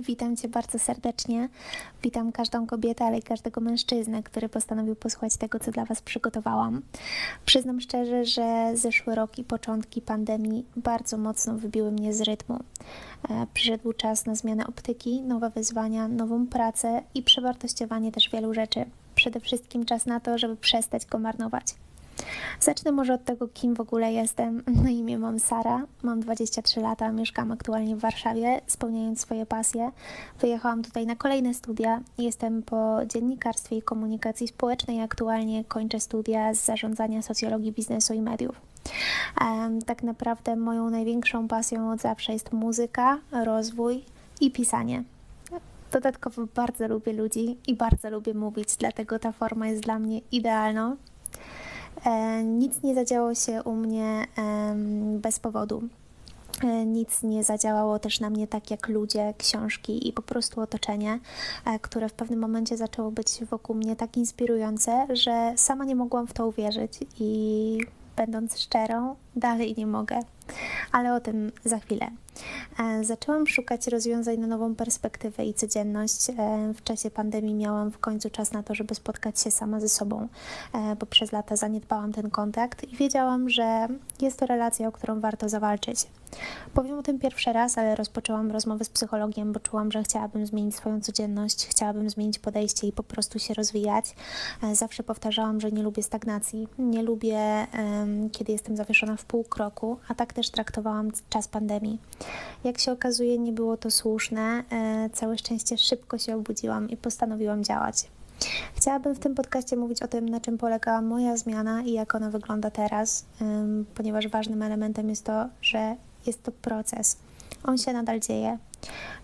Witam Cię bardzo serdecznie. Witam każdą kobietę, ale i każdego mężczyznę, który postanowił posłuchać tego, co dla Was przygotowałam. Przyznam szczerze, że zeszły rok i początki pandemii bardzo mocno wybiły mnie z rytmu. E, przyszedł czas na zmianę optyki, nowe wyzwania, nową pracę i przewartościowanie też wielu rzeczy. Przede wszystkim czas na to, żeby przestać go marnować. Zacznę może od tego, kim w ogóle jestem. Na imię mam Sara, mam 23 lata, mieszkam aktualnie w Warszawie, spełniając swoje pasje. Wyjechałam tutaj na kolejne studia. Jestem po dziennikarstwie i komunikacji społecznej. Aktualnie kończę studia z zarządzania socjologii biznesu i mediów. Tak naprawdę moją największą pasją od zawsze jest muzyka, rozwój i pisanie. Dodatkowo bardzo lubię ludzi i bardzo lubię mówić, dlatego ta forma jest dla mnie idealna. E, nic nie zadziało się u mnie bez powodu. E, nic nie zadziałało też na mnie tak jak ludzie, książki i po prostu otoczenie, e, które w pewnym momencie zaczęło być wokół mnie tak inspirujące, że sama nie mogłam w to uwierzyć i będąc szczerą, dalej nie mogę, ale o tym za chwilę. E, zaczęłam szukać rozwiązań na nową perspektywę i codzienność. E, w czasie pandemii miałam w końcu czas na to, żeby spotkać się sama ze sobą, e, bo przez lata zaniedbałam ten kontakt i wiedziałam, że jest to relacja, o którą warto zawalczyć. Powiem o tym pierwszy raz, ale rozpoczęłam rozmowę z psychologiem, bo czułam, że chciałabym zmienić swoją codzienność, chciałabym zmienić podejście i po prostu się rozwijać. Zawsze powtarzałam, że nie lubię stagnacji, nie lubię, kiedy jestem zawieszona w pół kroku, a tak też traktowałam czas pandemii. Jak się okazuje, nie było to słuszne. E, całe szczęście szybko się obudziłam i postanowiłam działać. Chciałabym w tym podcaście mówić o tym, na czym polega moja zmiana i jak ona wygląda teraz, ponieważ ważnym elementem jest to, że jest to proces. On się nadal dzieje.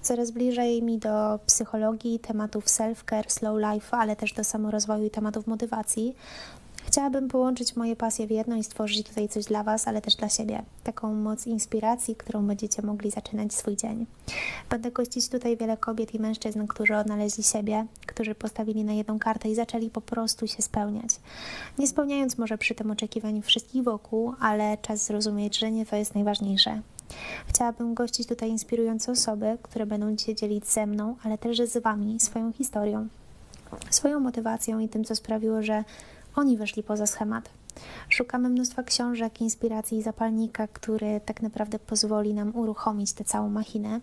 Coraz bliżej mi do psychologii, tematów self-care, slow life, ale też do samorozwoju i tematów motywacji. Chciałabym połączyć moje pasje w jedno i stworzyć tutaj coś dla Was, ale też dla siebie. Taką moc inspiracji, którą będziecie mogli zaczynać swój dzień. Będę gościć tutaj wiele kobiet i mężczyzn, którzy odnaleźli siebie, którzy postawili na jedną kartę i zaczęli po prostu się spełniać. Nie spełniając może przy tym oczekiwań wszystkich wokół, ale czas zrozumieć, że nie to jest najważniejsze. Chciałabym gościć tutaj inspirujące osoby, które będą się dzielić ze mną, ale też z Wami swoją historią, swoją motywacją i tym, co sprawiło, że oni weszli poza schemat. Szukamy mnóstwa książek, inspiracji i zapalnika, który tak naprawdę pozwoli nam uruchomić tę całą machinę.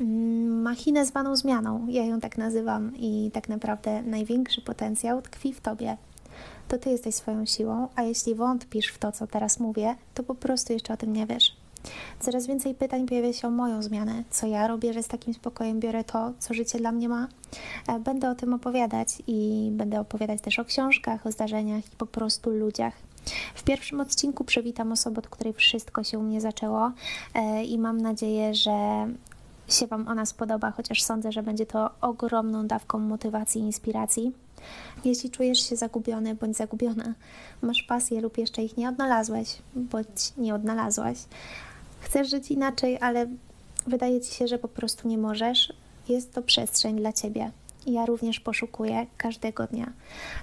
Mm, machinę zwaną zmianą, ja ją tak nazywam, i tak naprawdę największy potencjał tkwi w tobie. To ty jesteś swoją siłą, a jeśli wątpisz w to, co teraz mówię, to po prostu jeszcze o tym nie wiesz. Coraz więcej pytań pojawia się o moją zmianę. Co ja robię, że z takim spokojem biorę to, co życie dla mnie ma? E, będę o tym opowiadać i będę opowiadać też o książkach, o zdarzeniach i po prostu ludziach. W pierwszym odcinku przywitam osobę, od której wszystko się u mnie zaczęło e, i mam nadzieję, że się Wam ona spodoba, chociaż sądzę, że będzie to ogromną dawką motywacji i inspiracji. Jeśli czujesz się zagubiony bądź zagubiona, masz pasję lub jeszcze ich nie odnalazłeś bądź nie odnalazłaś, chcesz żyć inaczej, ale wydaje ci się, że po prostu nie możesz, jest to przestrzeń dla ciebie. Ja również poszukuję każdego dnia.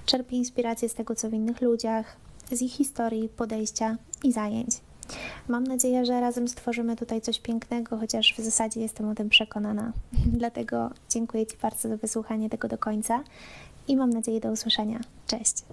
Czerpię inspirację z tego, co w innych ludziach, z ich historii, podejścia i zajęć. Mam nadzieję, że razem stworzymy tutaj coś pięknego, chociaż w zasadzie jestem o tym przekonana. Dlatego dziękuję Ci bardzo za wysłuchanie tego do końca i mam nadzieję do usłyszenia. Cześć!